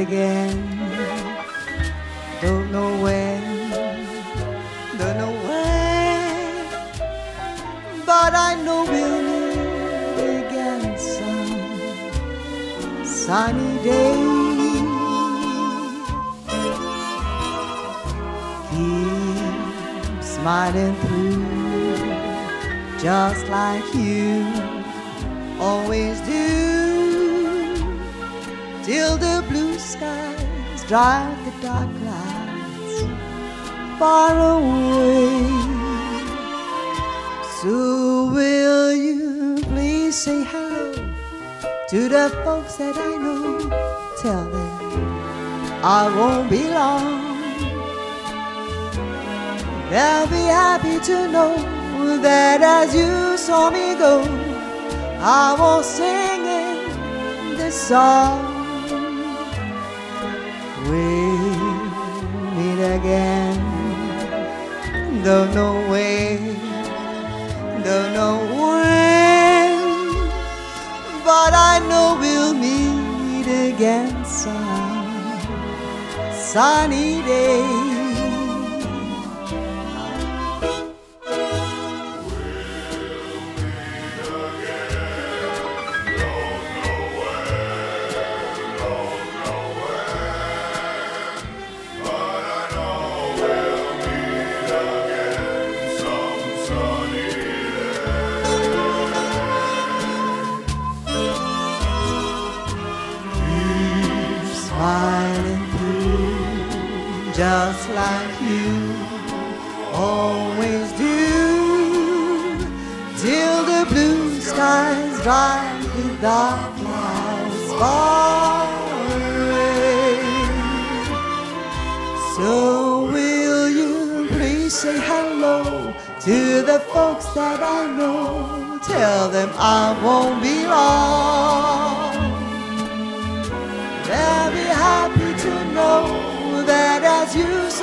again. Don't know when, don't know when, but I know we'll meet again some sunny day. Keep smiling through, just like you always do, till the blue skies drive the dark clouds far away. So will you please say hello to the folks that I know? Tell them I won't be long. They'll be happy to know that as you saw me go, I was singing this song. We'll meet again. Don't know when, don't know when, but I know we'll meet again some sunny day. Just like you always do. Till the blue skies drive the dark clouds far away. So will you please say hello to the folks that I know? Tell them I won't be long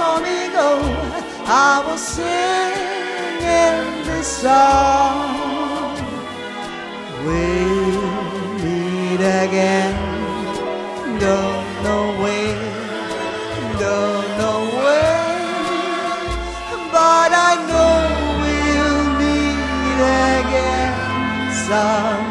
you saw me go, I was singing this song. We'll meet again. Don't know when, don't know when, but I know we'll meet again some